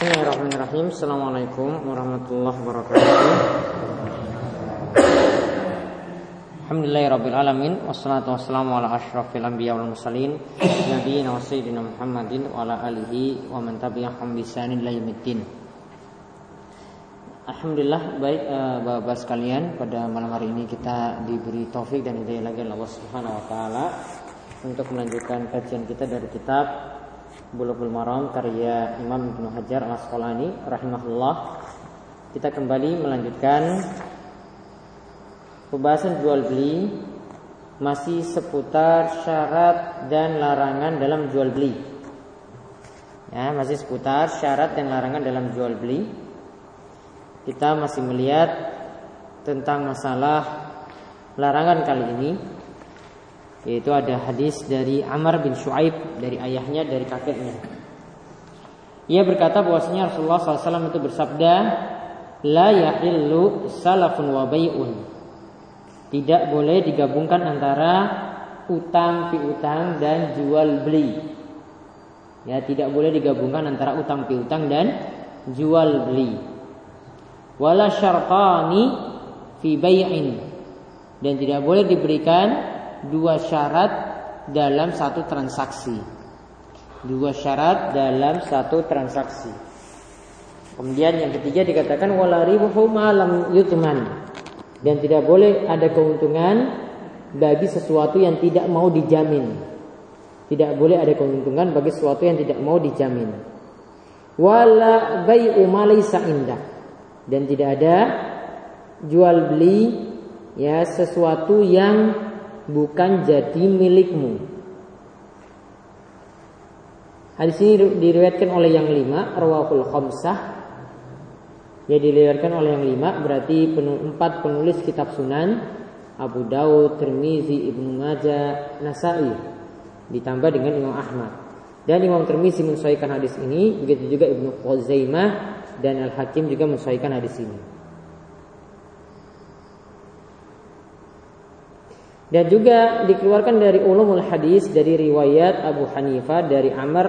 Bismillahirrahmanirrahim. Assalamualaikum warahmatullahi wabarakatuh. Alhamdulillahirrabbilalamin Wassalatu wassalamu ala ashrafil anbiya wal mursalin Nabiina wa sayyidina Muhammadin Wa ala alihi wa man tabi'ahum bisanin Alhamdulillah baik uh, Bapak-bapak sekalian pada malam hari ini kita diberi taufik dan hidayah lagi Allah Subhanahu wa taala untuk melanjutkan kajian kita dari kitab Bulughul Maram karya Imam Ibnu Hajar Al Asqalani rahimahullah. Kita kembali melanjutkan pembahasan jual beli masih seputar syarat dan larangan dalam jual beli. Ya, masih seputar syarat dan larangan dalam jual beli. Kita masih melihat tentang masalah larangan kali ini yaitu ada hadis dari Amr bin Shu'aib dari ayahnya dari kakeknya. Ia berkata bahwasanya Rasulullah SAW itu bersabda, la yahillu salafun wa bay'un. Tidak boleh digabungkan antara utang piutang dan jual beli. Ya, tidak boleh digabungkan antara utang piutang dan jual beli. Wala syartani fi bay'in. Dan tidak boleh diberikan dua syarat dalam satu transaksi. Dua syarat dalam satu transaksi. Kemudian yang ketiga dikatakan wala yutman dan tidak boleh ada keuntungan bagi sesuatu yang tidak mau dijamin. Tidak boleh ada keuntungan bagi sesuatu yang tidak mau dijamin. Wala bai'u indah dan tidak ada jual beli ya sesuatu yang bukan jadi milikmu. Hadis ini diriwayatkan oleh yang lima, rawahul khamsah. Ya diriwayatkan oleh yang lima, berarti empat penulis kitab Sunan, Abu Daud, Tirmizi, Ibnu Majah, Nasai, ditambah dengan Imam Ahmad. Dan Imam Tirmizi menyesuaikan hadis ini, begitu juga Ibnu Khuzaimah dan Al Hakim juga menyesuaikan hadis ini. Dan juga dikeluarkan dari ulumul hadis dari riwayat Abu Hanifah dari Amr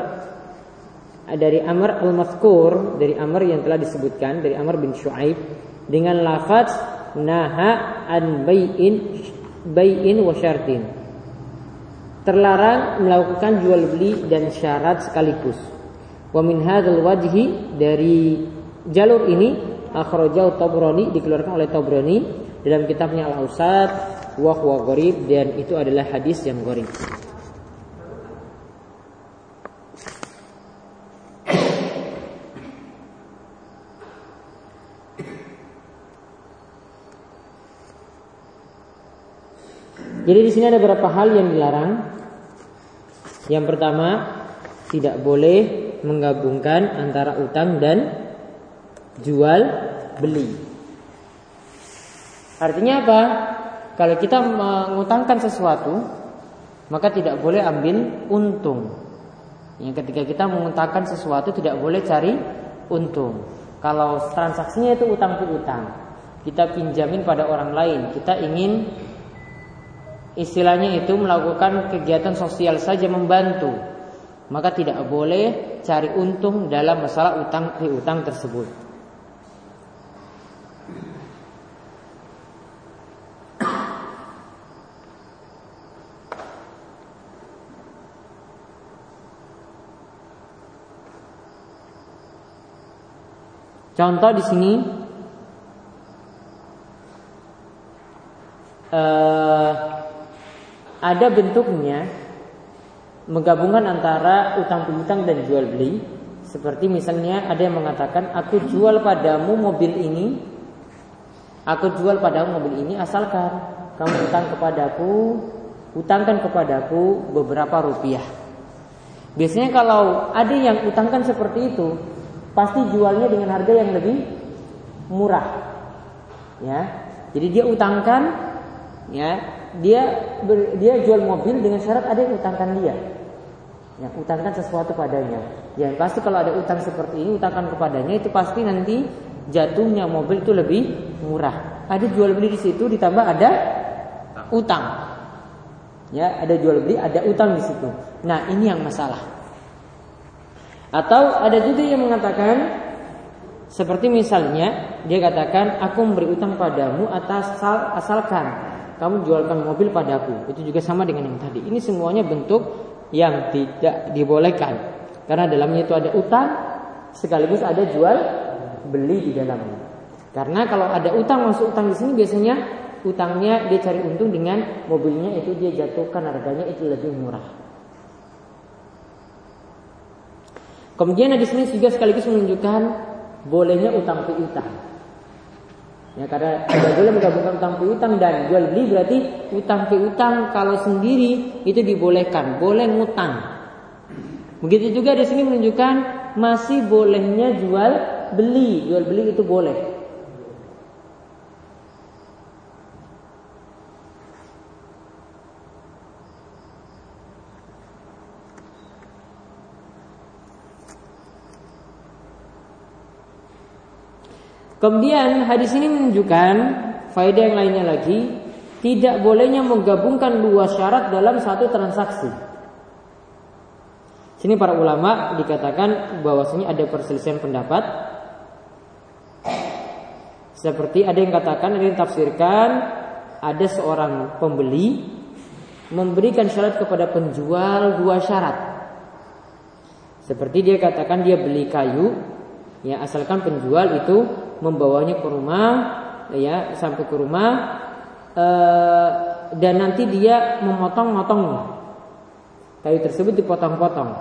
dari Amr al-Mazkur dari Amr yang telah disebutkan dari Amr bin Shu'aib dengan lafaz naha an bai'in bai'in wa syartin. Terlarang melakukan jual beli dan syarat sekaligus. Wa min hadzal wajhi dari jalur ini akhrajahu Tabrani dikeluarkan oleh Tabrani dalam kitabnya Al-Ausat wa huwa gharib dan itu adalah hadis yang gharib. Jadi di sini ada beberapa hal yang dilarang. Yang pertama, tidak boleh menggabungkan antara utang dan jual beli. Artinya apa? Kalau kita mengutangkan sesuatu, maka tidak boleh ambil untung. Yang ketika kita mengutangkan sesuatu tidak boleh cari untung. Kalau transaksinya itu utang piutang, kita pinjamin pada orang lain, kita ingin istilahnya itu melakukan kegiatan sosial saja membantu, maka tidak boleh cari untung dalam masalah utang piutang tersebut. Contoh di sini uh, ada bentuknya menggabungkan antara utang piutang dan jual beli. Seperti misalnya ada yang mengatakan aku jual padamu mobil ini, aku jual padamu mobil ini asalkan kamu utang kepadaku, utangkan kepadaku beberapa rupiah. Biasanya kalau ada yang utangkan seperti itu, pasti jualnya dengan harga yang lebih murah. Ya. Jadi dia utangkan ya, dia ber, dia jual mobil dengan syarat ada yang utangkan dia. Ya, utangkan sesuatu padanya. Ya, pasti kalau ada utang seperti ini utangkan kepadanya itu pasti nanti jatuhnya mobil itu lebih murah. Ada jual beli di situ ditambah ada utang. Ya, ada jual beli, ada utang di situ. Nah, ini yang masalah. Atau ada juga yang mengatakan Seperti misalnya dia katakan aku memberi utang padamu atas asal, asalkan kamu jualkan mobil padaku. Itu juga sama dengan yang tadi. Ini semuanya bentuk yang tidak dibolehkan. Karena dalamnya itu ada utang sekaligus ada jual beli di dalamnya. Karena kalau ada utang masuk utang di sini biasanya utangnya dia cari untung dengan mobilnya itu dia jatuhkan harganya itu lebih murah. Kemudian di sini juga sekaligus menunjukkan bolehnya utang piutang. Ya karena tidak boleh menggabungkan utang piutang dan jual beli berarti utang piutang kalau sendiri itu dibolehkan, boleh ngutang. Begitu juga di sini menunjukkan masih bolehnya jual beli, jual beli itu boleh. Kemudian hadis ini menunjukkan faedah yang lainnya lagi tidak bolehnya menggabungkan dua syarat dalam satu transaksi. Sini para ulama dikatakan bahwasanya ada perselisihan pendapat. Seperti ada yang katakan, ada yang tafsirkan ada seorang pembeli memberikan syarat kepada penjual dua syarat. Seperti dia katakan dia beli kayu, ya asalkan penjual itu membawanya ke rumah ya sampai ke rumah e, dan nanti dia memotong-motongnya kayu tersebut dipotong-potong.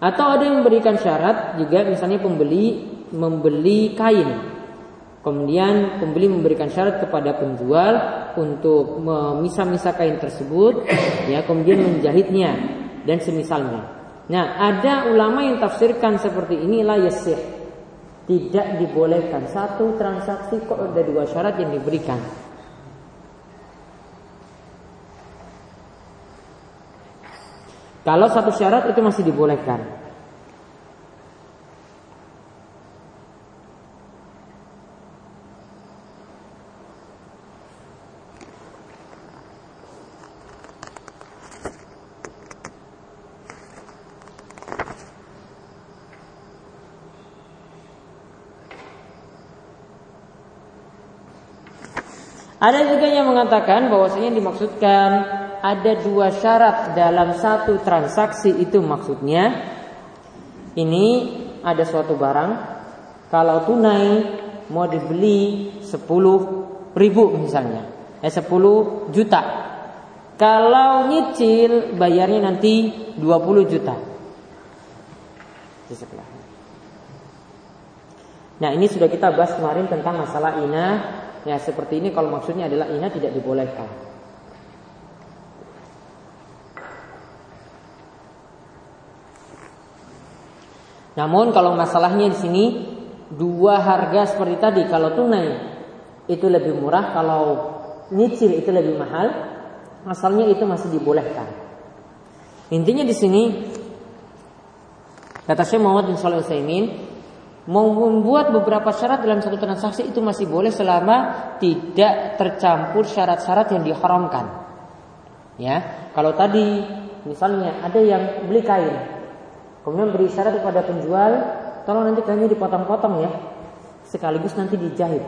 Atau ada yang memberikan syarat juga misalnya pembeli membeli kain. Kemudian pembeli memberikan syarat kepada penjual untuk memisah-misah kain tersebut ya kemudian menjahitnya dan semisalnya. Nah, ada ulama yang tafsirkan seperti inilah yasir tidak dibolehkan satu transaksi kok ada dua syarat yang diberikan. Kalau satu syarat itu masih dibolehkan. Ada juga yang mengatakan bahwasanya dimaksudkan ada dua syarat dalam satu transaksi itu maksudnya. Ini ada suatu barang kalau tunai mau dibeli 10 ribu misalnya. Eh 10 juta. Kalau nyicil bayarnya nanti 20 juta. Nah ini sudah kita bahas kemarin tentang masalah ina Ya seperti ini kalau maksudnya adalah ina tidak dibolehkan. Namun kalau masalahnya di sini dua harga seperti tadi kalau tunai itu lebih murah kalau nyicil itu lebih mahal asalnya itu masih dibolehkan. Intinya di sini kata Syekh Muhammad bin Shalih Utsaimin Mau membuat beberapa syarat dalam satu transaksi itu masih boleh selama tidak tercampur syarat-syarat yang diharamkan. Ya, kalau tadi misalnya ada yang beli kain, kemudian beri syarat kepada penjual, tolong nanti kainnya dipotong-potong ya, sekaligus nanti dijahit,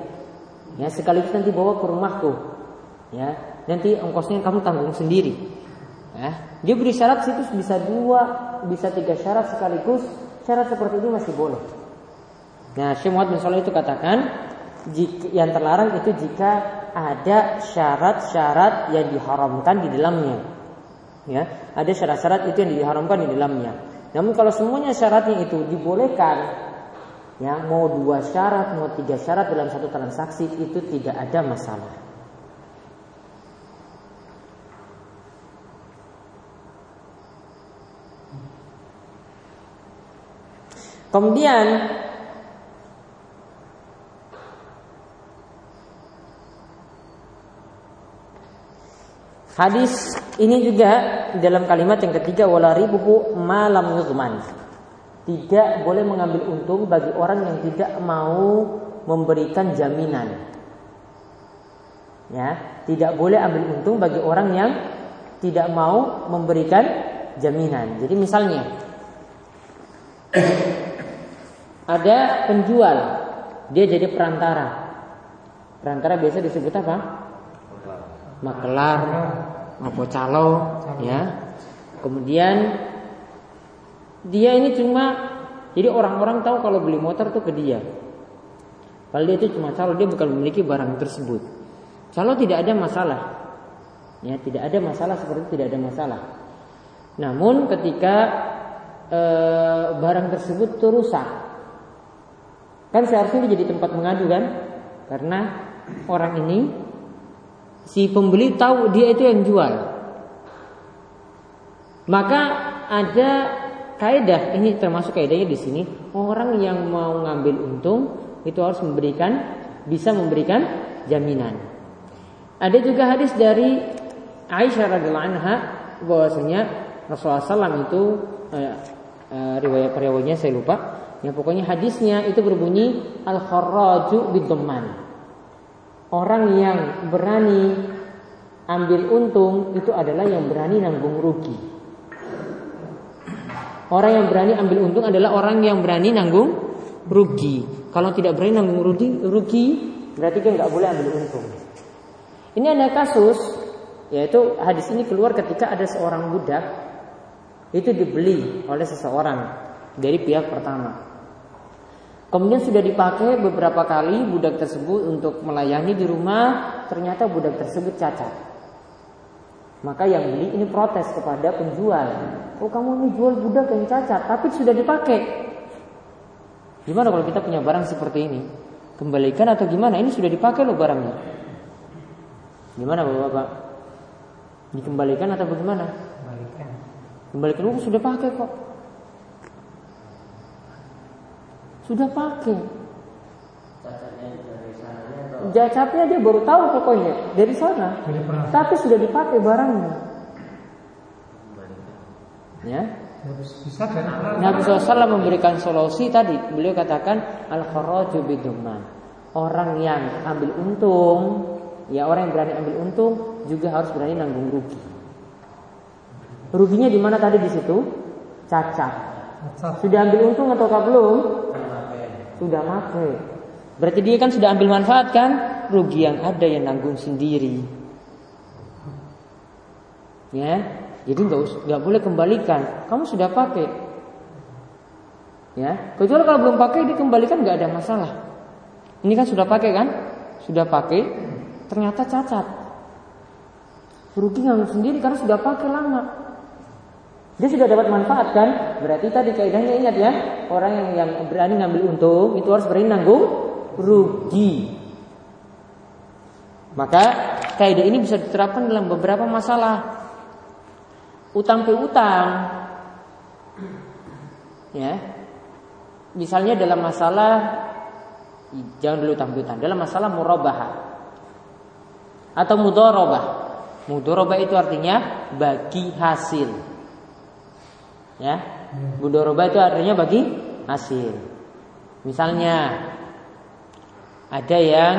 ya sekaligus nanti bawa ke rumahku, ya nanti ongkosnya kamu tanggung sendiri. Ya, dia beri syarat situ bisa dua, bisa tiga syarat sekaligus, syarat seperti ini masih boleh. Nah, Syekh Muhammad bin Shalih itu katakan jika, yang terlarang itu jika ada syarat-syarat yang diharamkan di dalamnya. Ya, ada syarat-syarat itu yang diharamkan di dalamnya. Namun kalau semuanya syaratnya itu dibolehkan, ya mau dua syarat, mau tiga syarat dalam satu transaksi itu tidak ada masalah. Kemudian Hadis ini juga dalam kalimat yang ketiga wala ribuhu malam yuzman. Tidak boleh mengambil untung bagi orang yang tidak mau memberikan jaminan. Ya, tidak boleh ambil untung bagi orang yang tidak mau memberikan jaminan. Jadi misalnya ada penjual, dia jadi perantara. Perantara biasa disebut apa? Makelar, apa calo, ya. Kemudian dia ini cuma jadi orang-orang tahu kalau beli motor tuh ke dia. Kalau dia itu cuma calo, dia bukan memiliki barang tersebut. Calo tidak ada masalah. Ya, tidak ada masalah seperti itu tidak ada masalah. Namun ketika e, barang tersebut tuh rusak, kan seharusnya dia jadi tempat mengadu kan? Karena orang ini si pembeli tahu dia itu yang jual. Maka ada kaidah ini termasuk kaidahnya di sini orang yang mau ngambil untung itu harus memberikan bisa memberikan jaminan. Ada juga hadis dari Aisyah radhiallahu anha bahwasanya Rasulullah SAW itu eh, eh, riwayat riwayatnya saya lupa. Ya pokoknya hadisnya itu berbunyi al kharaju bidhamman. Orang yang berani ambil untung itu adalah yang berani nanggung rugi. Orang yang berani ambil untung adalah orang yang berani nanggung rugi. Kalau tidak berani nanggung rugi, rugi berarti dia nggak boleh ambil untung. Ini ada kasus, yaitu hadis ini keluar ketika ada seorang budak itu dibeli oleh seseorang dari pihak pertama. Kemudian sudah dipakai beberapa kali budak tersebut untuk melayani di rumah, ternyata budak tersebut cacat. Maka yang beli ini protes kepada penjual. Oh kamu ini jual budak yang cacat, tapi sudah dipakai. Gimana kalau kita punya barang seperti ini? Kembalikan atau gimana? Ini sudah dipakai loh barangnya. Gimana bapak-bapak? Dikembalikan atau bagaimana? Kembalikan. Kembalikan, oh sudah pakai kok. Sudah pakai. Jacatnya dia baru tahu pokoknya dari sana. Tapi sudah dipakai barangnya. Ya. Nabi SAW memberikan solusi tadi. Beliau katakan al kharaju biduman. Orang yang ambil untung, ya orang yang berani ambil untung juga harus berani nanggung rugi. Ruginya di mana tadi di situ? Cacat. Sudah ambil untung atau belum? Sudah pakai. Berarti dia kan sudah ambil manfaat kan? Rugi yang ada yang nanggung sendiri. Ya, jadi nggak nggak boleh kembalikan. Kamu sudah pakai. Ya, kecuali kalau belum pakai dikembalikan nggak ada masalah. Ini kan sudah pakai kan? Sudah pakai, ternyata cacat. Rugi nanggung sendiri karena sudah pakai lama. Dia sudah dapat manfaat kan? Berarti tadi kaidahnya ingat ya, orang yang yang berani ngambil untung itu harus berani nanggung rugi. Maka kaidah ini bisa diterapkan dalam beberapa masalah. Utang piutang. Ya. Misalnya dalam masalah jangan dulu utang piutang, dalam masalah murabahah atau mudharabah. Mudharabah itu artinya bagi hasil. Ya. Mudharabah itu artinya bagi hasil. Misalnya ada yang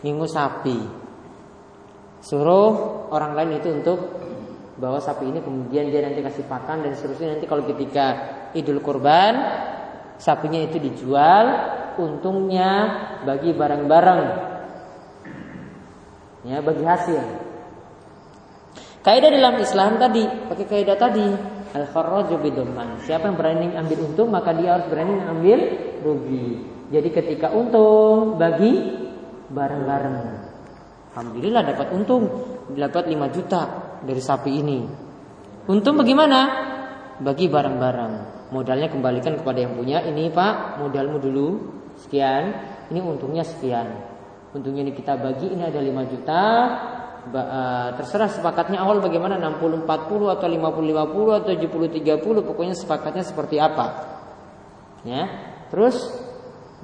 minggu sapi. Suruh orang lain itu untuk bawa sapi ini kemudian dia nanti kasih pakan dan seterusnya nanti kalau ketika Idul Kurban sapinya itu dijual untungnya bagi barang-barang ya bagi hasil kaidah dalam Islam tadi pakai kaidah tadi al kharraju siapa yang berani ambil untung maka dia harus berani ambil rugi jadi ketika untung bagi bareng-bareng. Alhamdulillah dapat untung, dapat 5 juta dari sapi ini. Untung bagaimana? Bagi bareng-bareng. Modalnya kembalikan kepada yang punya. Ini Pak, modalmu dulu sekian. Ini untungnya sekian. Untungnya ini kita bagi ini ada 5 juta. Eh, terserah sepakatnya awal bagaimana 60 40 atau 50 50 atau 70 30 pokoknya sepakatnya seperti apa. Ya. Terus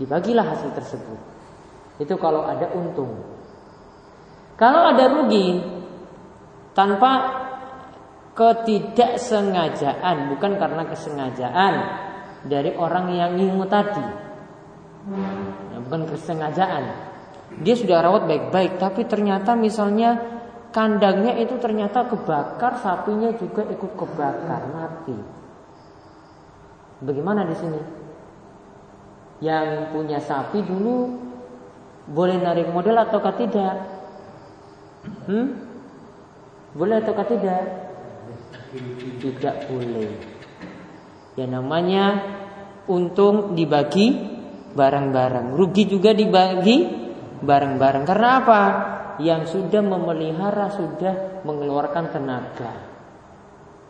Dibagilah hasil tersebut. Itu kalau ada untung. Kalau ada rugi tanpa ketidaksengajaan, bukan karena kesengajaan dari orang yang ngingu tadi. Ya, bukan kesengajaan. Dia sudah rawat baik-baik, tapi ternyata misalnya kandangnya itu ternyata kebakar, sapinya juga ikut kebakar, mati. Bagaimana di sini? yang punya sapi dulu boleh narik modal ataukah tidak? Hmm? Boleh ataukah tidak? Tidak boleh. Ya namanya untung dibagi bareng-bareng, rugi juga dibagi bareng-bareng. Karena apa? Yang sudah memelihara sudah mengeluarkan tenaga.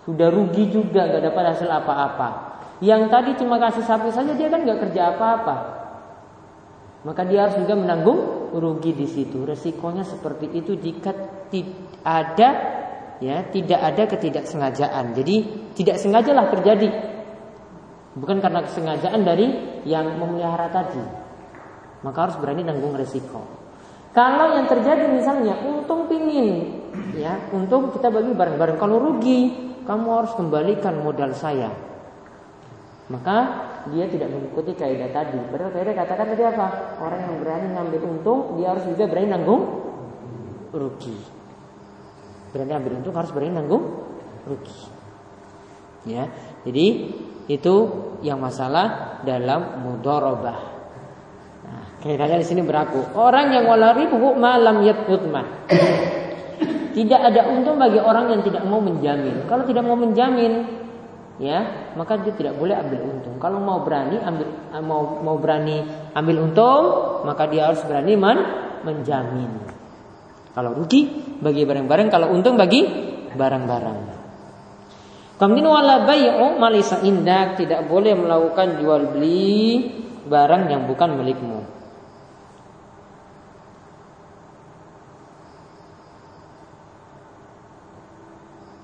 Sudah rugi juga gak dapat hasil apa-apa. Yang tadi cuma kasih sapi saja dia kan nggak kerja apa-apa. Maka dia harus juga menanggung rugi di situ. Resikonya seperti itu jika tidak ada ya tidak ada ketidaksengajaan. Jadi tidak sengajalah terjadi. Bukan karena kesengajaan dari yang memelihara tadi. Maka harus berani nanggung resiko. Kalau yang terjadi misalnya untung pingin ya, untung kita bagi bareng-bareng. Kalau rugi, kamu harus kembalikan modal saya maka dia tidak mengikuti kaidah tadi. Padahal kaidah katakan tadi apa? Orang yang berani ngambil untung, dia harus juga berani nanggung rugi. Berani ambil untung harus berani nanggung rugi. Ya, jadi itu yang masalah dalam mudorobah. Kaidahnya di sini berlaku. Orang yang walaribu malam yatutmah. Tidak ada untung bagi orang yang tidak mau menjamin. Kalau tidak mau menjamin, ya maka dia tidak boleh ambil untung kalau mau berani ambil mau mau berani ambil untung maka dia harus berani men, menjamin kalau rugi bagi barang-barang kalau untung bagi barang-barang Kemudian wala bai'u malisa indak tidak boleh melakukan jual beli barang yang bukan milikmu.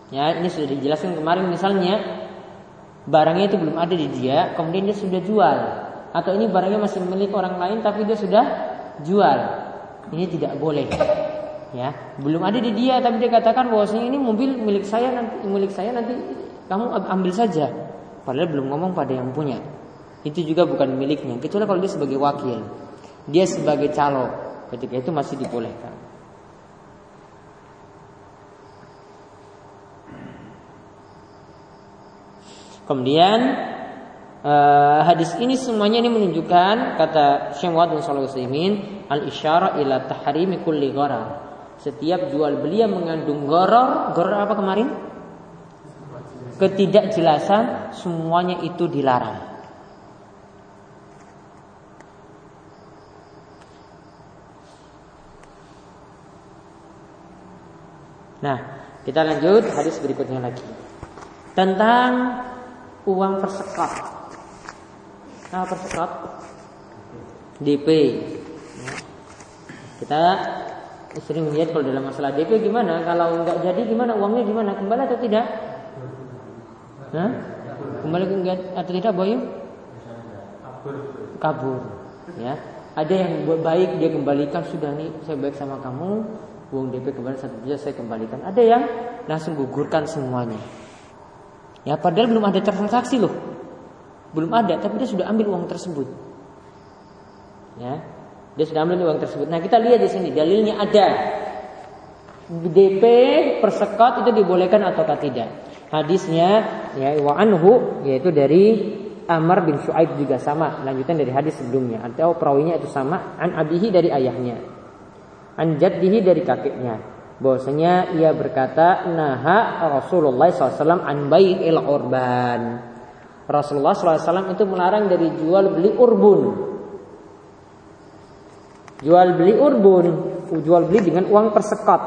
Ya, ini sudah dijelaskan kemarin misalnya barangnya itu belum ada di dia, kemudian dia sudah jual. Atau ini barangnya masih milik orang lain tapi dia sudah jual. Ini tidak boleh. Ya, belum ada di dia tapi dia katakan bahwasanya ini mobil milik saya nanti milik saya nanti kamu ambil saja. Padahal belum ngomong pada yang punya. Itu juga bukan miliknya, kecuali kalau dia sebagai wakil. Dia sebagai calo. Ketika itu masih dibolehkan. Kemudian uh, hadis ini semuanya ini menunjukkan kata Syekh bin Shalih al isyara ila tahrimi kulli gharar. Setiap jual beli yang mengandung goror, goror apa kemarin? Ketidakjelasan semuanya itu dilarang. Nah, kita lanjut hadis berikutnya lagi. Tentang uang persekat. Nah, persekat DP. Kita sering lihat kalau dalam masalah DP gimana? Kalau nggak jadi gimana? Uangnya gimana? Kembali atau tidak? Hah? Kembali atau tidak, Boy? Kabur. Ya. Ada yang baik dia kembalikan sudah nih saya baik sama kamu, uang DP kembali satu juta saya kembalikan. Ada yang langsung gugurkan semuanya. Ya padahal belum ada transaksi loh. Belum ada, tapi dia sudah ambil uang tersebut. Ya. Dia sudah ambil uang tersebut. Nah, kita lihat di sini dalilnya ada. DP persekot itu dibolehkan ataukah tidak? Hadisnya ya wa anhu yaitu dari Amr bin Shu'aib juga sama, lanjutan dari hadis sebelumnya atau perawinya itu sama an abihi dari ayahnya. An jaddihi dari kakeknya bahwasanya ia berkata naha Rasulullah SAW an il urban. Rasulullah SAW itu melarang dari jual beli urbun. Jual beli urbun, jual beli dengan uang persekot.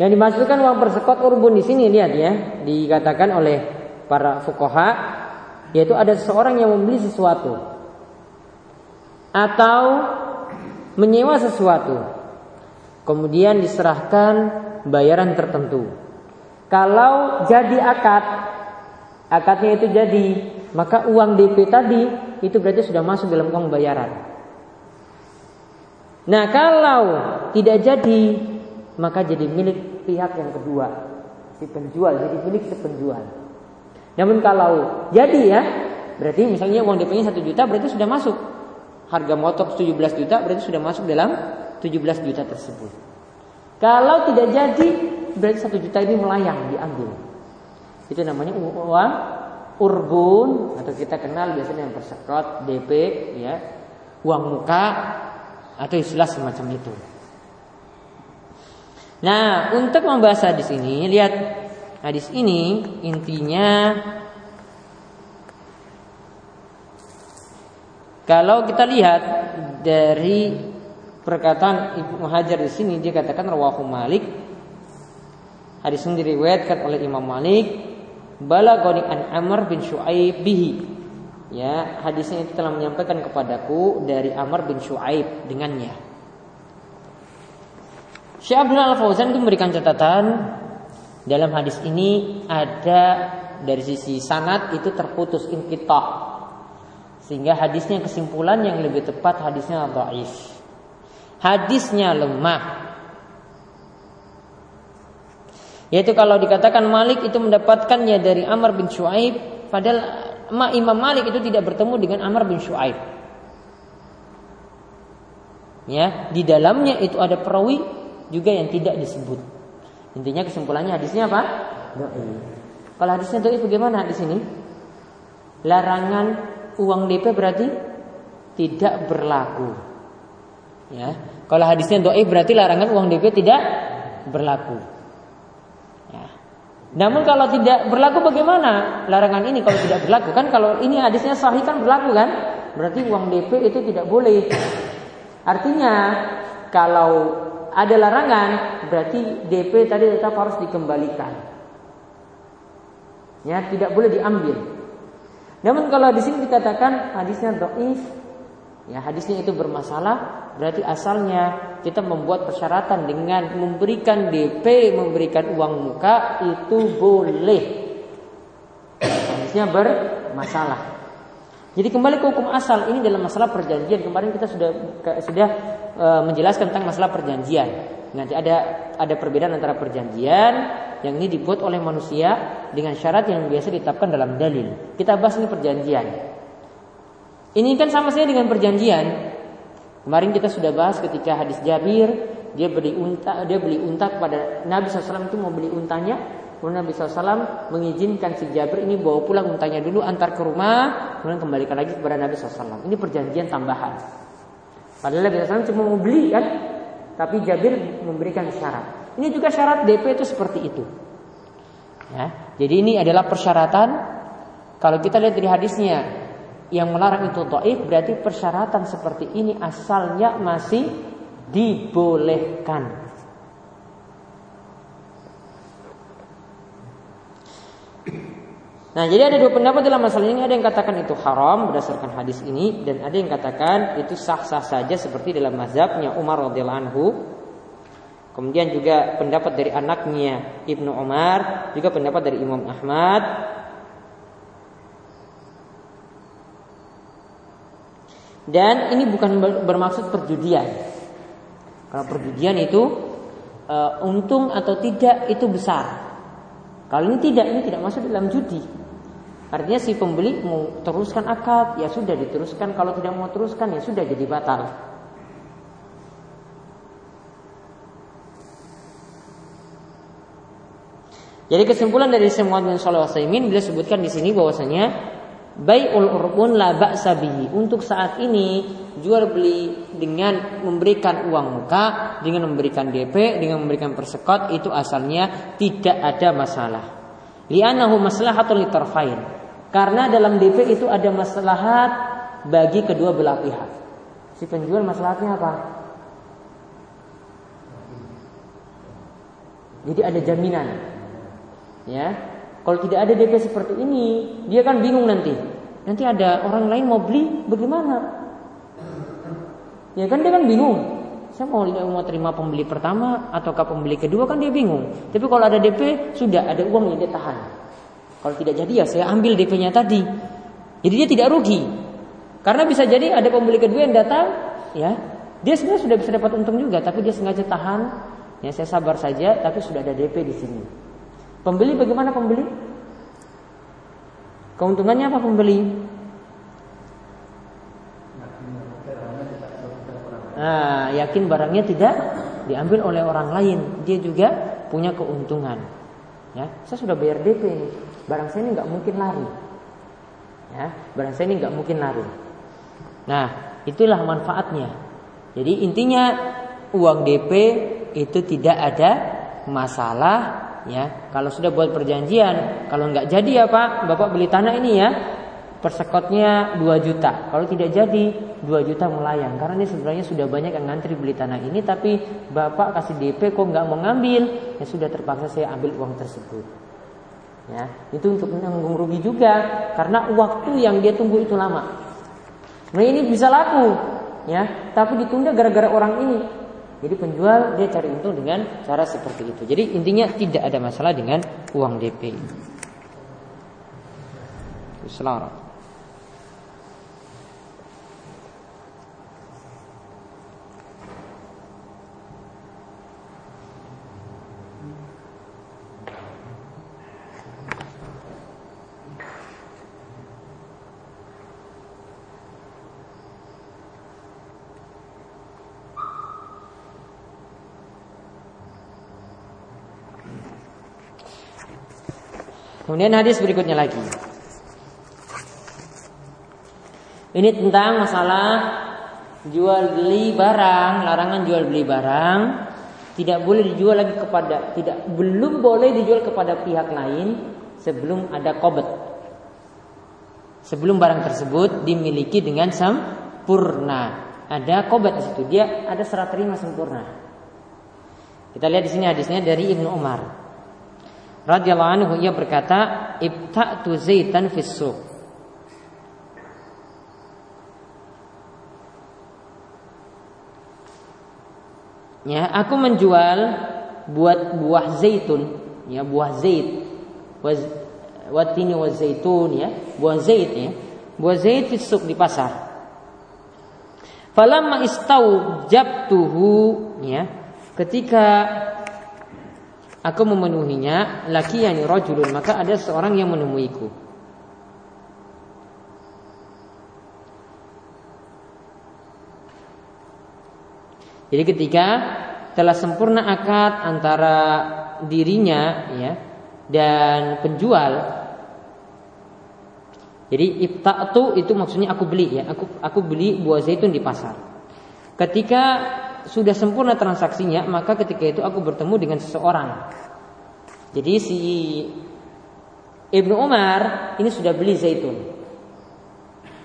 Yang dimaksudkan uang persekot urbun di sini lihat ya, dikatakan oleh para fukoha, yaitu ada seseorang yang membeli sesuatu atau menyewa sesuatu, kemudian diserahkan bayaran tertentu. Kalau jadi akad, akadnya itu jadi, maka uang DP tadi itu berarti sudah masuk dalam uang bayaran. Nah kalau tidak jadi, maka jadi milik pihak yang kedua, si penjual jadi milik si penjual. Namun kalau jadi ya, Berarti misalnya uang DP-nya 1 juta berarti sudah masuk. Harga motor 17 juta berarti sudah masuk dalam 17 juta tersebut. Kalau tidak jadi berarti 1 juta ini melayang diambil. Itu namanya uang urbun atau kita kenal biasanya yang persekot, DP ya, uang muka atau istilah semacam itu. Nah, untuk membahas hadis ini, lihat hadis ini intinya Kalau kita lihat dari perkataan Ibnu Hajar di sini dia katakan rawahu Malik. Hadis ini diriwayatkan oleh Imam Malik. Balagoni an Amr bin Shu'aib bihi. Ya hadisnya itu telah menyampaikan kepadaku dari Amr bin Shu'aib dengannya Syekh Abdul Al Fauzan itu memberikan catatan dalam hadis ini ada dari sisi sanad itu terputus inqita sehingga hadisnya kesimpulan yang lebih tepat hadisnya dhaif. Hadisnya lemah. Yaitu kalau dikatakan Malik itu mendapatkannya dari Amr bin Shu'aib padahal Imam Malik itu tidak bertemu dengan Amr bin Shu'aib. Ya, di dalamnya itu ada perawi juga yang tidak disebut. Intinya kesimpulannya hadisnya apa? Kalau hadisnya dhaif bagaimana di sini? Larangan uang DP berarti tidak berlaku. Ya. Kalau hadisnya doi berarti larangan uang DP tidak berlaku. Ya. Namun kalau tidak berlaku bagaimana larangan ini kalau tidak berlaku kan kalau ini hadisnya sahih kan berlaku kan? Berarti uang DP itu tidak boleh. Artinya kalau ada larangan berarti DP tadi tetap harus dikembalikan. Ya, tidak boleh diambil. Namun kalau di sini dikatakan hadisnya doif, ya hadisnya itu bermasalah, berarti asalnya kita membuat persyaratan dengan memberikan DP, memberikan uang muka itu boleh. Hadisnya bermasalah. Jadi kembali ke hukum asal ini dalam masalah perjanjian. Kemarin kita sudah sudah e, menjelaskan tentang masalah perjanjian. Nanti ada ada perbedaan antara perjanjian yang ini dibuat oleh manusia dengan syarat yang biasa ditetapkan dalam dalil. Kita bahas ini perjanjian. Ini kan sama saja dengan perjanjian. Kemarin kita sudah bahas ketika hadis Jabir, dia beli unta, dia beli unta kepada Nabi SAW itu mau beli untanya, kemudian Nabi SAW mengizinkan si Jabir ini bawa pulang untanya dulu antar ke rumah, kemudian kembalikan lagi kepada Nabi SAW. Ini perjanjian tambahan. Padahal Nabi SAW cuma mau beli kan, tapi Jabir memberikan syarat. Ini juga syarat DP itu seperti itu. Ya, jadi ini adalah persyaratan. Kalau kita lihat dari hadisnya yang melarang itu taif berarti persyaratan seperti ini asalnya masih dibolehkan. Nah, jadi ada dua pendapat dalam masalah ini. Ada yang katakan itu haram berdasarkan hadis ini, dan ada yang katakan itu sah-sah saja seperti dalam mazhabnya Umar radhiyallahu anhu. Kemudian juga pendapat dari anaknya Ibnu Umar, juga pendapat dari Imam Ahmad. Dan ini bukan bermaksud perjudian. Kalau perjudian itu e, untung atau tidak itu besar. Kalau ini tidak, ini tidak masuk dalam judi. Artinya si pembeli mau teruskan akad, ya sudah diteruskan. Kalau tidak mau teruskan, ya sudah jadi batal. Jadi kesimpulan dari semua bin Shalih Wasallam beliau sebutkan di sini bahwasanya bai'ul urbun la ba'sa Untuk saat ini jual beli dengan memberikan uang muka, dengan memberikan DP, dengan memberikan persekot itu asalnya tidak ada masalah. Li'annahu maslahatul litarfain. Karena dalam DP itu ada maslahat bagi kedua belah pihak. Si penjual maslahatnya apa? Jadi ada jaminan. Ya. Kalau tidak ada DP seperti ini, dia kan bingung nanti. Nanti ada orang lain mau beli, bagaimana? Ya kan dia kan bingung. Saya mau mau terima pembeli pertama ataukah pembeli kedua kan dia bingung. Tapi kalau ada DP sudah ada uang yang dia tahan. Kalau tidak jadi ya saya ambil DP-nya tadi. Jadi dia tidak rugi. Karena bisa jadi ada pembeli kedua yang datang, ya dia sebenarnya sudah bisa dapat untung juga, tapi dia sengaja tahan. Ya saya sabar saja, tapi sudah ada DP di sini. Pembeli bagaimana pembeli? Keuntungannya apa pembeli? Nah, yakin barangnya tidak diambil oleh orang lain, dia juga punya keuntungan. Ya, saya sudah bayar DP barang saya ini nggak mungkin lari. Ya, barang saya ini nggak mungkin lari. Nah, itulah manfaatnya. Jadi intinya uang DP itu tidak ada masalah ya. Kalau sudah buat perjanjian, kalau nggak jadi ya Pak, Bapak beli tanah ini ya, persekotnya 2 juta. Kalau tidak jadi 2 juta melayang karena ini sebenarnya sudah banyak yang ngantri beli tanah ini tapi Bapak kasih DP kok nggak mau ngambil, ya sudah terpaksa saya ambil uang tersebut. Ya, itu untuk menanggung rugi juga karena waktu yang dia tunggu itu lama. Nah ini bisa laku, ya, tapi ditunda gara-gara orang ini. Jadi penjual dia cari untung dengan cara seperti itu. Jadi intinya tidak ada masalah dengan uang DP. Selamat. Kemudian hadis berikutnya lagi. Ini tentang masalah jual beli barang, larangan jual beli barang tidak boleh dijual lagi kepada tidak belum boleh dijual kepada pihak lain sebelum ada kobet. Sebelum barang tersebut dimiliki dengan sempurna. Ada kobet di situ. Dia ada serat terima sempurna. Kita lihat di sini hadisnya dari Ibnu Umar radhiyallahu anhu ia berkata ibta'tu zaitan fis Ya, aku menjual buat buah zaitun, ya buah zait. Watini wa zaitun ya, buah zait ya. Buah zait di di pasar. Falamma istau jabtuhu ya, ketika Aku memenuhinya laki yani rajulun maka ada seorang yang menemuiku. Jadi ketika telah sempurna akad antara dirinya ya dan penjual jadi ibta'tu itu maksudnya aku beli ya, aku aku beli buah zaitun di pasar. Ketika sudah sempurna transaksinya, maka ketika itu aku bertemu dengan seseorang. Jadi si Ibnu Umar ini sudah beli zaitun.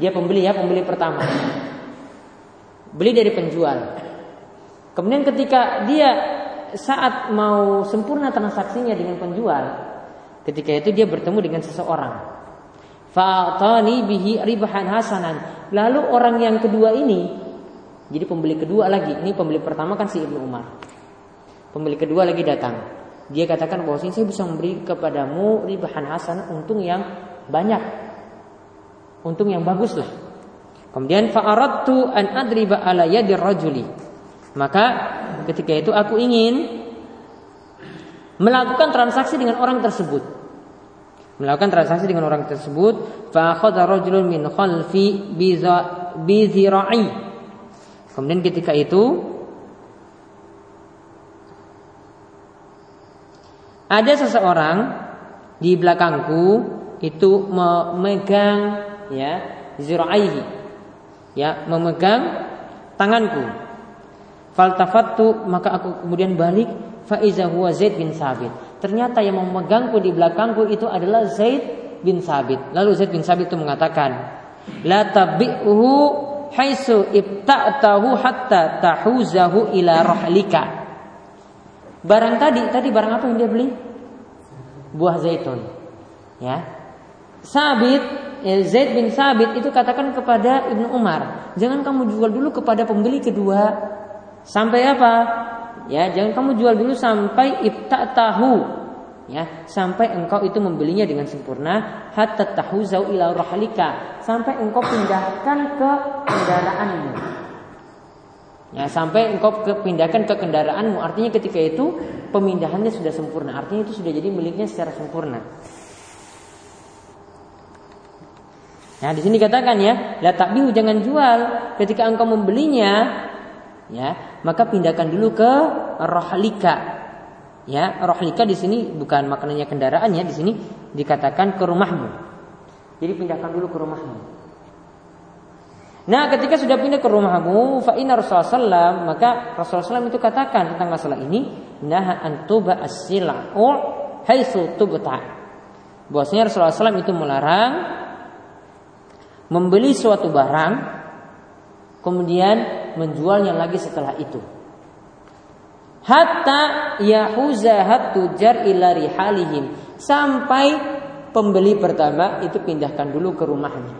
Dia pembeli ya, pembeli pertama. Beli dari penjual. Kemudian ketika dia saat mau sempurna transaksinya dengan penjual, ketika itu dia bertemu dengan seseorang. Fa'atani bihi ribahan hasanan. Lalu orang yang kedua ini jadi pembeli kedua lagi, ini pembeli pertama kan si Ibnu Umar. Pembeli kedua lagi datang. Dia katakan bahwa saya bisa memberi kepadamu ribahan hasan untung yang banyak. Untung yang bagus lah. Kemudian fa'aradtu an adriba ala yadir rajuli. Maka ketika itu aku ingin melakukan transaksi dengan orang tersebut. Melakukan transaksi dengan orang tersebut, fa akhadha rajulun min khalfi bi Kemudian ketika itu ada seseorang di belakangku itu memegang ya ziraihi ya memegang tanganku. Faltafattu maka aku kemudian balik faiza huwa Zaid bin Sabit. Ternyata yang memegangku di belakangku itu adalah Zaid bin Sabit. Lalu Zaid bin Sabit itu mengatakan la tabi'uhu haisu ibta'tahu hatta tahuzahu ila rahlika. Barang tadi, tadi barang apa yang dia beli? Buah zaitun. Ya. Sabit, ya, Zaid bin Sabit itu katakan kepada Ibnu Umar, jangan kamu jual dulu kepada pembeli kedua sampai apa? Ya, jangan kamu jual dulu sampai ibta'tahu ya sampai engkau itu membelinya dengan sempurna hatta tahuzau ila rahlika. Sampai engkau pindahkan ke kendaraanmu. Ya sampai engkau pindahkan ke kendaraanmu. Artinya ketika itu pemindahannya sudah sempurna. Artinya itu sudah jadi miliknya secara sempurna. Nah di sini katakan ya, la takbihu jangan jual. Ketika engkau membelinya ya, maka pindahkan dulu ke rohlika. Ya, rohlika di sini bukan maknanya kendaraan ya, di sini dikatakan ke rumahmu. Jadi pindahkan dulu ke rumahmu. Nah, ketika sudah pindah ke rumahmu, fa Rasulullah maka Rasulullah SAW itu katakan tentang masalah ini, nah antuba as-sila'u haitsu tubta. Bahwasanya Rasulullah SAW itu melarang membeli suatu barang kemudian menjualnya lagi setelah itu. Hatta yahuzahat tujar ila rihalihim sampai pembeli pertama itu pindahkan dulu ke rumahnya.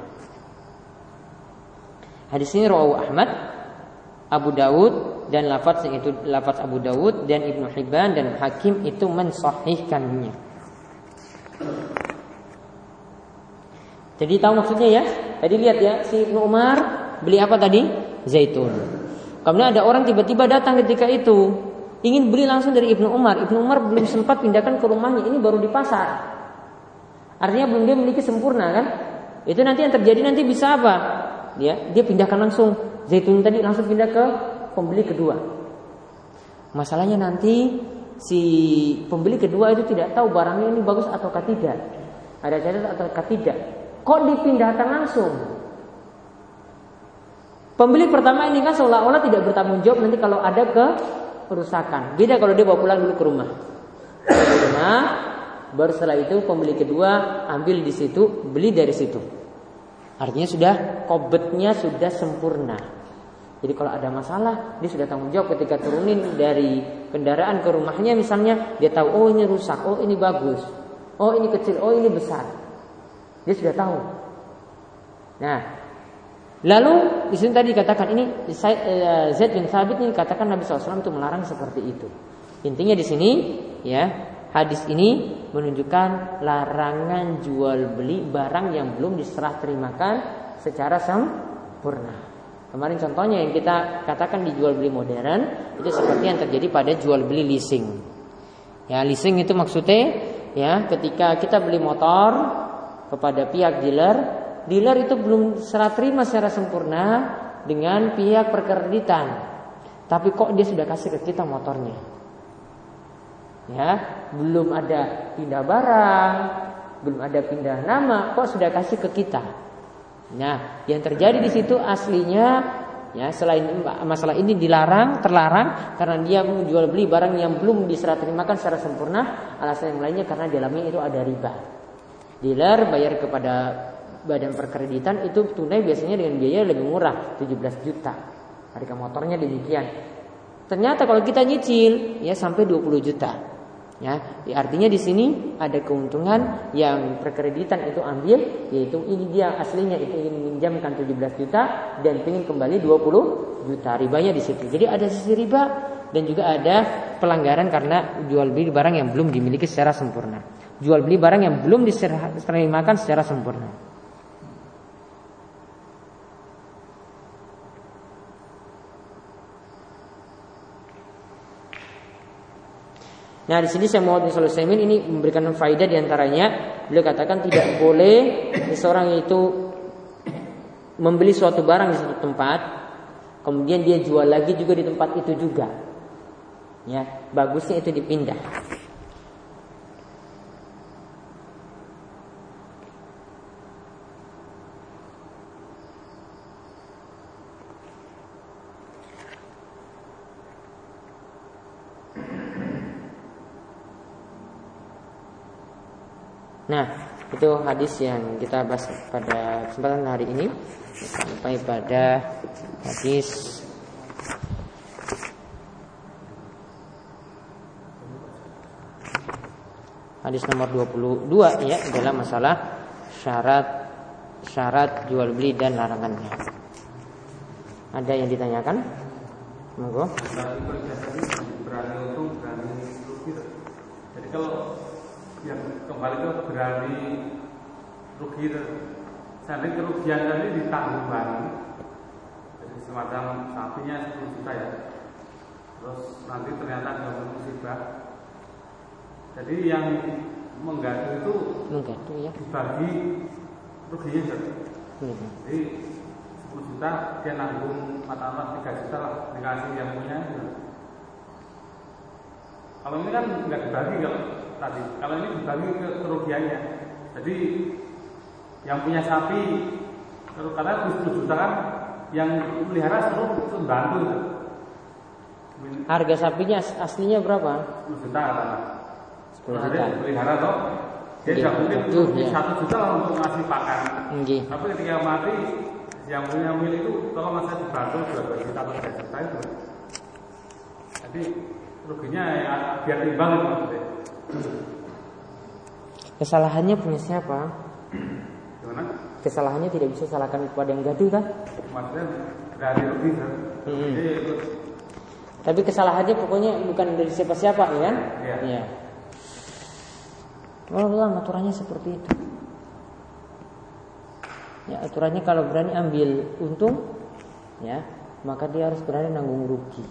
Hadis ini rawahu Ahmad, Abu Dawud dan lafaz itu lafaz Abu Dawud dan Ibnu Hibban dan Hakim itu mensahihkannya. Jadi tahu maksudnya ya? Tadi lihat ya, si Ibnu Umar beli apa tadi? Zaitun. Kemudian ada orang tiba-tiba datang ketika itu ingin beli langsung dari Ibnu Umar. Ibnu Umar belum sempat pindahkan ke rumahnya, ini baru di pasar. Artinya belum dia memiliki sempurna kan? Itu nanti yang terjadi nanti bisa apa? Dia dia pindahkan langsung zaitun tadi langsung pindah ke pembeli kedua. Masalahnya nanti si pembeli kedua itu tidak tahu barangnya ini bagus atau tidak. Ada catatan atau tidak. Kok dipindahkan langsung? Pembeli pertama ini kan seolah-olah tidak bertanggung jawab nanti kalau ada ke kerusakan. Beda kalau dia bawa pulang dulu ke rumah. Ke rumah, baru setelah itu pembeli kedua ambil di situ, beli dari situ. Artinya sudah kobetnya sudah sempurna. Jadi kalau ada masalah, dia sudah tanggung jawab ketika turunin dari kendaraan ke rumahnya misalnya, dia tahu oh ini rusak, oh ini bagus, oh ini kecil, oh ini besar. Dia sudah tahu. Nah, lalu di sini tadi dikatakan ini eh, Zaid bin Thabit ini katakan Nabi SAW itu melarang seperti itu. Intinya di sini ya hadis ini menunjukkan larangan jual beli barang yang belum diserah terimakan secara sempurna. Kemarin contohnya yang kita katakan di jual beli modern itu seperti yang terjadi pada jual beli leasing. Ya leasing itu maksudnya ya ketika kita beli motor kepada pihak dealer, dealer itu belum serah terima secara sempurna dengan pihak perkreditan. Tapi kok dia sudah kasih ke kita motornya? Ya, belum ada pindah barang, belum ada pindah nama, kok sudah kasih ke kita? Nah, yang terjadi di situ aslinya ya selain masalah ini dilarang, terlarang karena dia menjual beli barang yang belum diserah terimakan secara sempurna, alasan yang lainnya karena di dalamnya itu ada riba. Dealer bayar kepada badan perkreditan itu tunai biasanya dengan biaya lebih murah 17 juta. Harga motornya demikian. Ternyata kalau kita nyicil ya sampai 20 juta. Ya, ya, artinya di sini ada keuntungan yang perkreditan itu ambil yaitu ini dia aslinya itu ingin meminjamkan 17 juta dan ingin kembali 20 juta ribanya di situ. Jadi ada sisi riba dan juga ada pelanggaran karena jual beli barang yang belum dimiliki secara sempurna jual beli barang yang belum diterimakan secara sempurna. Nah di sini saya mau Sulaiman ini memberikan faidah di antaranya beliau katakan tidak boleh seseorang itu membeli suatu barang di satu tempat kemudian dia jual lagi juga di tempat itu juga. Ya bagusnya itu dipindah Nah, itu hadis yang kita bahas pada kesempatan hari ini sampai pada hadis hadis nomor 22 ya dalam masalah syarat syarat jual beli dan larangannya. Ada yang ditanyakan? Monggo. Jadi kalau yang kembali ke berani rugi sampai kerugian tadi ditanggung bareng jadi semacam sapinya 10 juta ya. Terus nanti ternyata ada musibah. Jadi yang mengganti itu mengganti ya. dibagi ruginya jadi hmm. jadi 10 10 juta dia nanggung mata-mata 3 juta lah dikasih yang punya kalau ini kan nggak dibagi kalau tadi kalau ini dibagi ke kerugiannya jadi yang punya sapi kalau karena 10 juta kan yang pelihara seluruh itu bantu kan? Harga sapinya aslinya berapa? 10 juta kan? 10 juta. Pelihara toh dia tidak mungkin ya. satu juta lah untuk ngasih pakan. Nggih. Tapi ketika mati yang punya milik itu kalau masa dibantu dua juta atau tiga juta itu. Jadi ruginya ya biar timbang itu maksudnya. Kesalahannya punya siapa? Gimana? Kesalahannya tidak bisa salahkan kepada yang gaduh kan? Maksudnya dari rugi kan? Hmm. Jadi Tapi kesalahannya pokoknya bukan dari siapa-siapa ya kan? Iya. Iya. Allah aturannya seperti itu. Ya, aturannya kalau berani ambil untung, ya, maka dia harus berani nanggung rugi.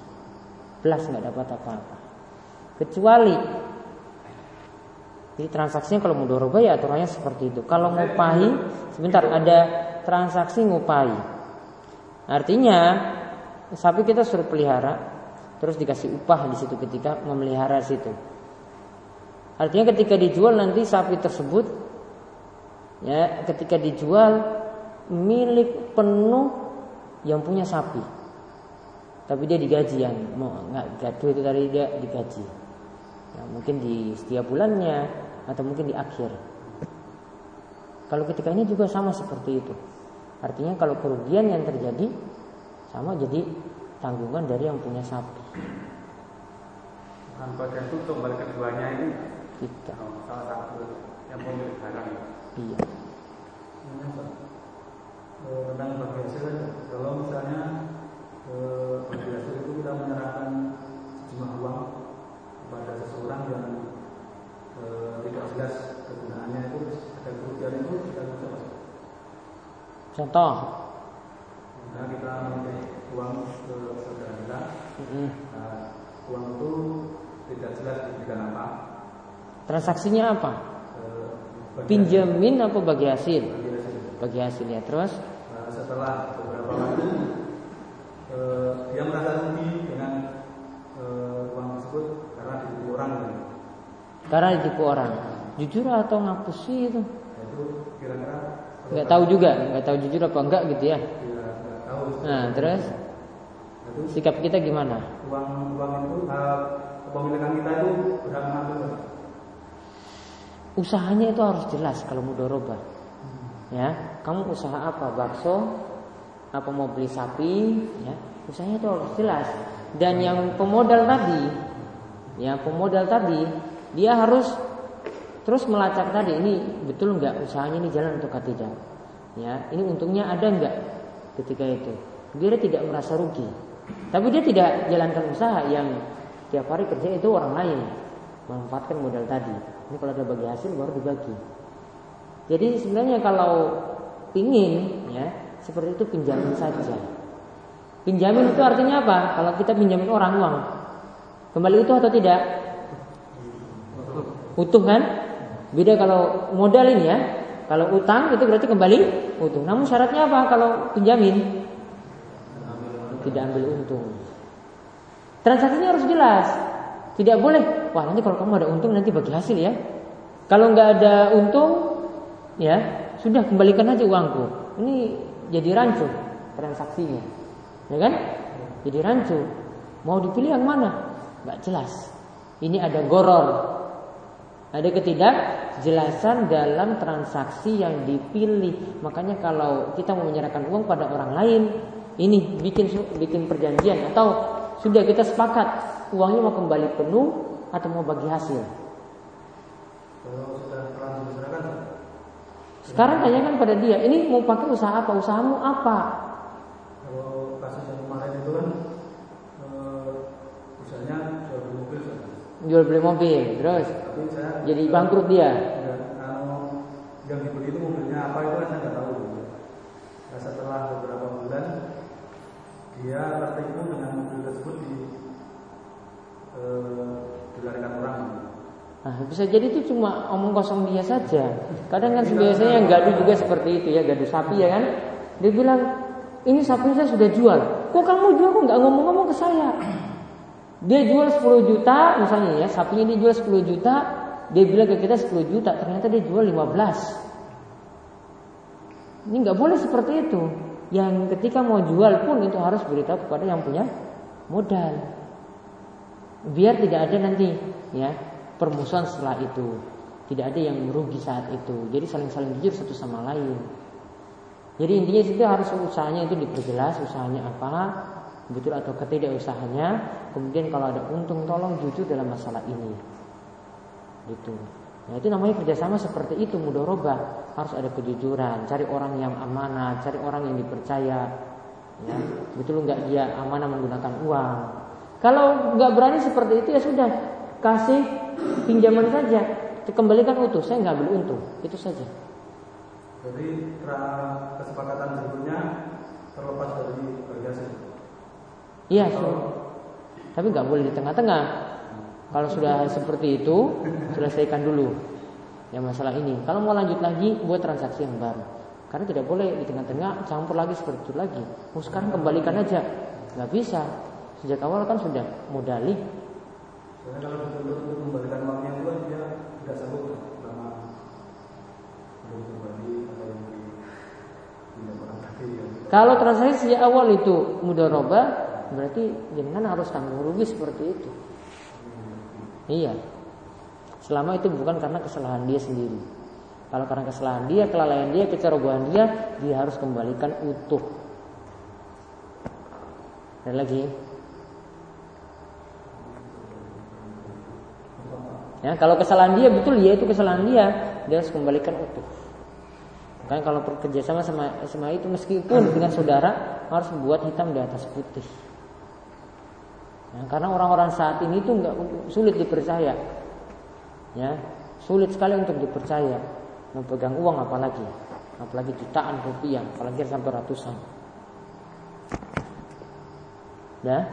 Plus nggak dapat apa-apa. Kecuali jadi transaksinya kalau mudoroba ya aturannya seperti itu. Kalau ngupahi, sebentar ada transaksi ngupahi. Artinya sapi kita suruh pelihara, terus dikasih upah di situ ketika memelihara situ. Artinya ketika dijual nanti sapi tersebut ya ketika dijual milik penuh yang punya sapi. Tapi dia digaji yang mau nggak gaduh itu tadi dia digaji. Ya, mungkin di setiap bulannya atau mungkin di akhir. Kalau ketika ini juga sama seperti itu. Artinya kalau kerugian yang terjadi sama jadi tanggungan dari yang punya sapi. bukan bagian itu untuk balik keduanya ini Kita. oh, salah satu yang pemilik barang. Iya. Eh, tentang bagi hasil aja. Kalau misalnya eh, bagi hasil itu kita menyerahkan sejumlah uang kepada seseorang yang eh, tidak jelas kegunaannya itu ada kerugian itu kita bisa. Contoh. Nah, kita memberi uang ke saudara kita, nah, uang itu tidak jelas diberikan apa. Transaksinya apa? eh, bagi Pinjamin apa bagi hasil? hasil- bagi hasil. Bagi hasil ya. Terus Nah, setelah beberapa waktu eh, dia merasa rugi dengan eh, uang tersebut karena ditipu orang gitu. karena ditipu orang. Jujur atau ngapus sih itu? Nah, itu kira-kira Nggak tahu juga, nggak tahu jujur apa enggak gitu ya. Nggak tahu. Nah, terus itu sikap kita gimana? uang uang itu eh, kepemilikan kita itu berhak mengatur. Usahanya itu harus jelas kalau mudoroba. Ya, kamu usaha apa? Bakso? Apa mau beli sapi? Ya, usahanya itu harus jelas. Dan yang pemodal tadi, ya pemodal tadi, dia harus terus melacak tadi ini betul nggak usahanya ini jalan atau tidak. Ya, ini untungnya ada nggak ketika itu. Dia tidak merasa rugi. Tapi dia tidak jalankan usaha yang tiap hari kerja itu orang lain memanfaatkan modal tadi. Ini kalau ada bagi hasil baru dibagi. Jadi sebenarnya kalau pingin ya seperti itu pinjamin saja. Pinjamin itu artinya apa? Kalau kita pinjamin orang uang, kembali utuh atau tidak? Utuh kan? Beda kalau modal ini ya. Kalau utang itu berarti kembali utuh. Namun syaratnya apa? Kalau pinjamin tidak ambil untung. Transaksinya harus jelas. Tidak boleh. Wah nanti kalau kamu ada untung nanti bagi hasil ya. Kalau nggak ada untung, ya sudah kembalikan aja uangku. Ini jadi rancu transaksinya, ya kan? Jadi rancu. Mau dipilih yang mana? Nggak jelas. Ini ada goror. Ada ketidakjelasan dalam transaksi yang dipilih. Makanya kalau kita mau menyerahkan uang pada orang lain, ini bikin bikin perjanjian atau sudah kita sepakat uangnya mau kembali penuh atau mau bagi hasil. Kalau sudah diserahkan, Sekarang tanyakan pada dia, ini mau pakai usaha apa? Usahamu apa? kalau kasus yang kemarin itu kan eh, misalnya jual beli mobil. Jual beli mobil, terus tapi saya jadi bangkrut dia. Ya, kalau yang dibeli itu mobilnya apa itu kan saya nggak tahu. Nah, setelah beberapa bulan dia tertipu dengan mobil tersebut di eh, dilarikan orang. Nah, bisa jadi itu cuma omong kosong dia saja. Kadang kan biasanya yang gaduh juga seperti itu ya, gaduh sapi ya kan. Dia bilang, ini sapi saya sudah jual. Kok kamu jual kok nggak ngomong-ngomong ke saya? Dia jual 10 juta, misalnya ya, sapinya dia jual 10 juta, dia bilang ke kita 10 juta, ternyata dia jual 15. Ini nggak boleh seperti itu. Yang ketika mau jual pun itu harus beritahu kepada yang punya modal. Biar tidak ada nanti ya permusuhan setelah itu. Tidak ada yang merugi saat itu. Jadi saling-saling jujur satu sama lain. Jadi intinya itu harus usahanya itu diperjelas usahanya apa, betul atau ketidak usahanya. Kemudian kalau ada untung tolong jujur dalam masalah ini. Gitu. Nah itu namanya kerjasama seperti itu mudoroba harus ada kejujuran, cari orang yang amanah, cari orang yang dipercaya. Ya, betul nggak dia amanah menggunakan uang. Kalau nggak berani seperti itu ya sudah kasih pinjaman saja, dikembalikan utuh. Saya nggak beli untung, itu saja. Jadi kesepakatan sebelumnya terlepas dari berhasil. Iya, tapi nggak boleh di tengah-tengah. Kalau sudah seperti itu, selesaikan dulu ya masalah ini. Kalau mau lanjut lagi, buat transaksi yang baru. Karena tidak boleh di tengah-tengah campur lagi seperti itu lagi. Oh sekarang kembalikan aja, nggak bisa. Sejak awal kan sudah modali. Soalnya kalau dituntut untuk kembalikan uangnya itu dia tidak sanggup Kalau transaksi sejak awal itu roba, berarti jangan harus tanggung rugi seperti itu. Iya. Selama itu bukan karena kesalahan dia sendiri. Kalau karena kesalahan dia, kelalaian dia, kecerobohan dia, dia harus kembalikan utuh. Dan lagi. Ya, kalau kesalahan dia betul ya itu kesalahan dia, dia harus kembalikan utuh. Kan kalau bekerja sama sama itu meskipun dengan saudara harus buat hitam di atas putih. Ya, karena orang-orang saat ini tuh nggak sulit dipercaya. Ya, sulit sekali untuk dipercaya. Memegang uang apalagi, apalagi jutaan rupiah, apalagi sampai ratusan. Ya,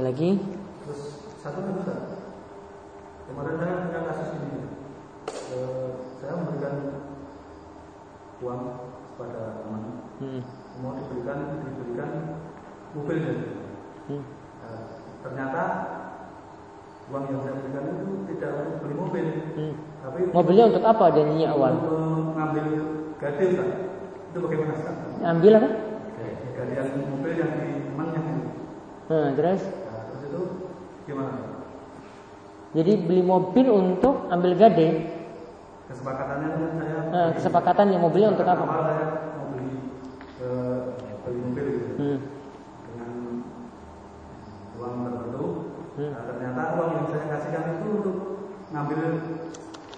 lagi. Terus satu lagi Kemarin saya punya kasus ini. Eh, saya memberikan uang kepada teman hmm. mau diberikan diberikan mobil dan hmm. nah, ternyata uang yang saya berikan itu tidak untuk beli mobil hmm. tapi mobilnya untuk apa janjinya awal mengambil gade kan itu bagaimana Ustaz? ambil apa gadian mobil yang di temannya hmm, terus nah, terus itu gimana jadi beli mobil untuk ambil gade kesepakatannya saya nah, kesepakatan yang mobilnya untuk apa? saya mau beli uh, beli mobil gitu. hmm. dengan uang tertentu hmm. nah, ternyata uang yang saya kasihkan itu untuk ngambil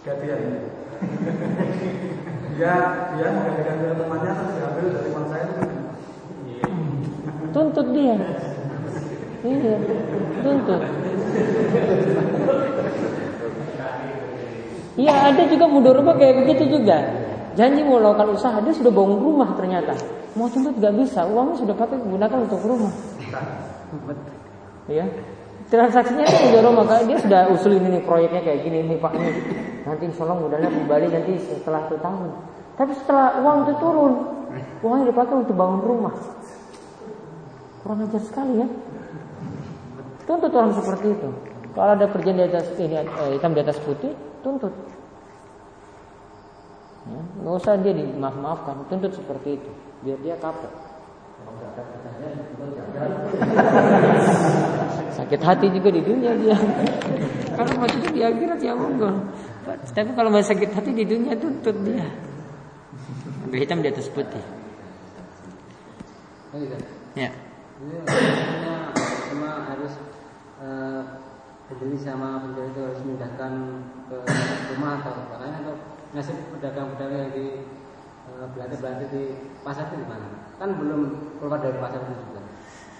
gadian dia dia menggantikan ke temannya terus diambil dari teman saya itu tuntut dia iya tuntut Iya ada juga mudoroba kayak begitu juga. Janji mau melakukan usaha dia sudah bangun rumah ternyata. Mau tuntut gak bisa, uangnya sudah pakai gunakan untuk rumah. Iya. Transaksinya itu mudoroba maka dia sudah usul ini proyeknya kayak gini nih Pak ini. Nanti insya Allah modalnya kembali nanti setelah satu tahun. Tapi setelah uang itu turun, uangnya dipakai untuk bangun rumah. Kurang ajar sekali ya. Tuntut orang seperti itu. Kalau ada kerjaan di atas ini eh, hitam di atas putih, tuntut. Ya, nggak usah dia dimaaf maafkan, tuntut seperti itu, biar dia kapok. Sakit hati juga di dunia dia. kalau masih di akhirat ya monggo. Tapi kalau masih sakit hati di dunia tuntut dia. Ambil hitam di atas putih. Ya. Uh, pembeli sama penjual itu harus memindahkan ke rumah atau lain atau ngasih pedagang-pedagang yang di uh, belanja-belanja di pasar itu gimana? Kan belum keluar dari pasar itu juga.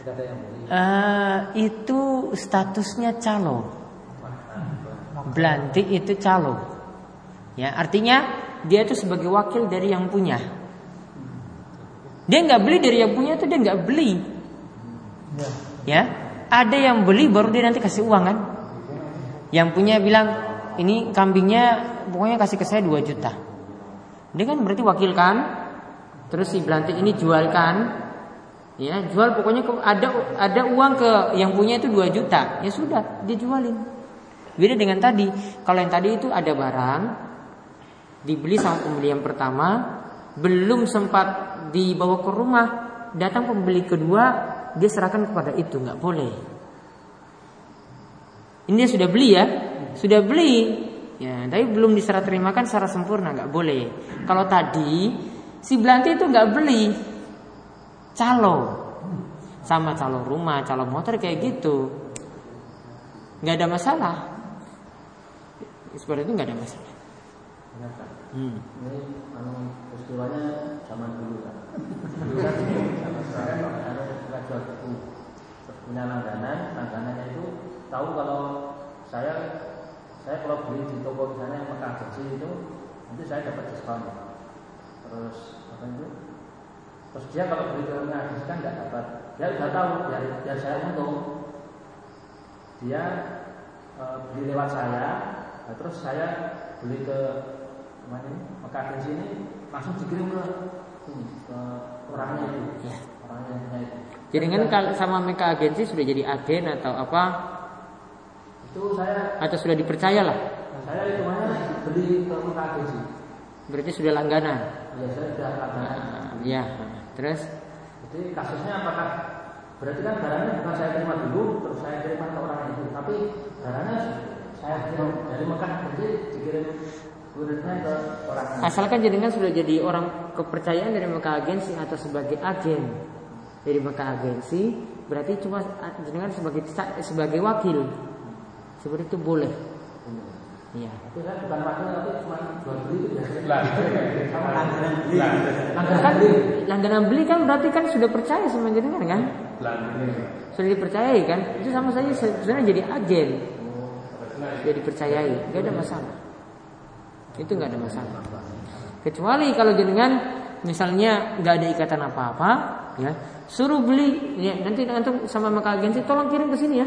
Sudah ada yang beli. Uh, itu statusnya calo. Belantik itu calo. Ya, artinya dia itu sebagai wakil dari yang punya. Dia nggak beli dari yang punya itu dia nggak beli. Ya, ada yang beli baru dia nanti kasih uang kan? Yang punya bilang ini kambingnya pokoknya kasih ke saya 2 juta. Dia kan berarti wakilkan. Terus si belantik ini jualkan. Ya, jual pokoknya ada ada uang ke yang punya itu 2 juta. Ya sudah, dia jualin. Beda dengan tadi. Kalau yang tadi itu ada barang dibeli sama pembeli yang pertama, belum sempat dibawa ke rumah, datang pembeli kedua, dia serahkan kepada itu, nggak boleh. Ini sudah beli ya, sudah beli, ya, tapi belum diserah terimakan secara sempurna, nggak boleh. Kalau tadi si Belanti itu nggak beli, calo, sama calo rumah, calo motor kayak gitu, nggak ada masalah. Seperti itu nggak ada masalah. Hmm. Ini anu peristiwanya zaman dulu kan. Dulu kan sama saya ada kita jual buku punya langganan, langganannya itu tahu kalau saya saya kalau beli di toko misalnya yang Mekah Jersey itu nanti saya dapat diskon. Terus apa itu? Terus dia kalau beli ke Mekah kan nggak dapat. Dia sudah tahu biar, biar saya untung. Dia e, beli lewat saya, nah, terus saya beli ke ini Mekah Jersey ini langsung dikirim ke ini ke orangnya itu. Ya. Orangnya itu. Jadi kan kalau sama Meka agensi sudah jadi agen atau apa Itu saya atau sudah dipercaya lah. saya itu mana beli ke Mekah Jersey. Berarti sudah langganan. Ya saya sudah langganan. Nah, ya. Terus Jadi kasusnya apakah berarti kan barangnya bukan saya terima dulu terus saya kirimkan ke orang itu, tapi barangnya saya kirim dari Mekah jadi dikirim asalkan jenengan sudah jadi orang kepercayaan dari Meka agensi atau sebagai agen dari Meka agensi, berarti cuma jenengan sebagai sebagai wakil. Seperti itu boleh. Iya. Tapi saya bukan wakil tapi cuma jual beli itu biasanya. Lah. Sama langganan beli. Langganan Kan beli. langganan beli kan berarti kan sudah percaya sama jenengan kan? Sudah dipercayai kan? Itu sama saja sebenarnya jadi agen. Sudah dipercayai, nggak ada masalah. Itu nggak ada masalah. Kecuali kalau jenengan misalnya nggak ada ikatan apa-apa, ya suruh beli, ya nanti nanti sama maka agensi tolong kirim ke sini ya,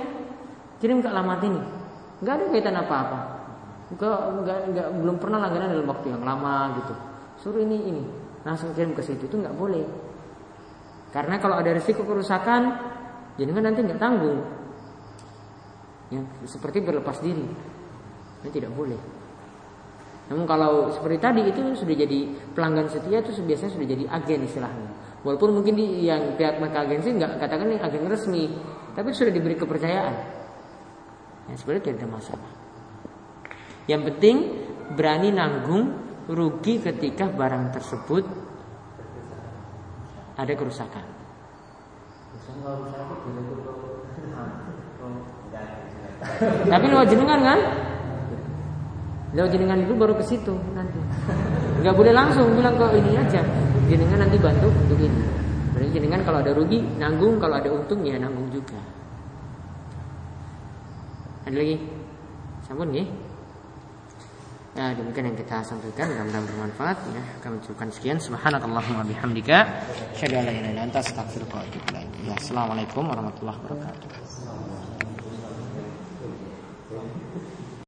kirim ke alamat ini. Nggak ada kaitan apa-apa. Nggak, nggak, belum pernah langganan dalam waktu yang lama gitu. Suruh ini ini, langsung kirim ke situ itu nggak boleh. Karena kalau ada risiko kerusakan, jenengan nanti nggak tanggung. Ya, seperti berlepas diri. Ini tidak boleh. Namun kalau seperti tadi itu sudah jadi pelanggan setia itu biasanya sudah jadi agen istilahnya. Walaupun mungkin di yang pihak mereka agensi nggak katakan ini agen resmi, tapi sudah diberi kepercayaan. Ya, seperti itu tidak ada masalah. Yang penting berani nanggung rugi ketika barang tersebut ada kerusakan. Tapi lewat jenengan kan? Lewat jenengan dulu baru ke situ nanti. Gak boleh langsung bilang ke ini aja. Jenengan nanti bantu untuk ini. Berarti jenengan kalau ada rugi nanggung, kalau ada untung ya nanggung juga. Ada lagi? Sampun nggih? Ya, demikian yang kita sampaikan mudah-mudahan bermanfaat ya. Kami ucapkan sekian subhanakallahumma bihamdika asyhadu an la ilaha illa anta astaghfiruka wa atubu ilaik. Ya, assalamualaikum warahmatullahi wabarakatuh.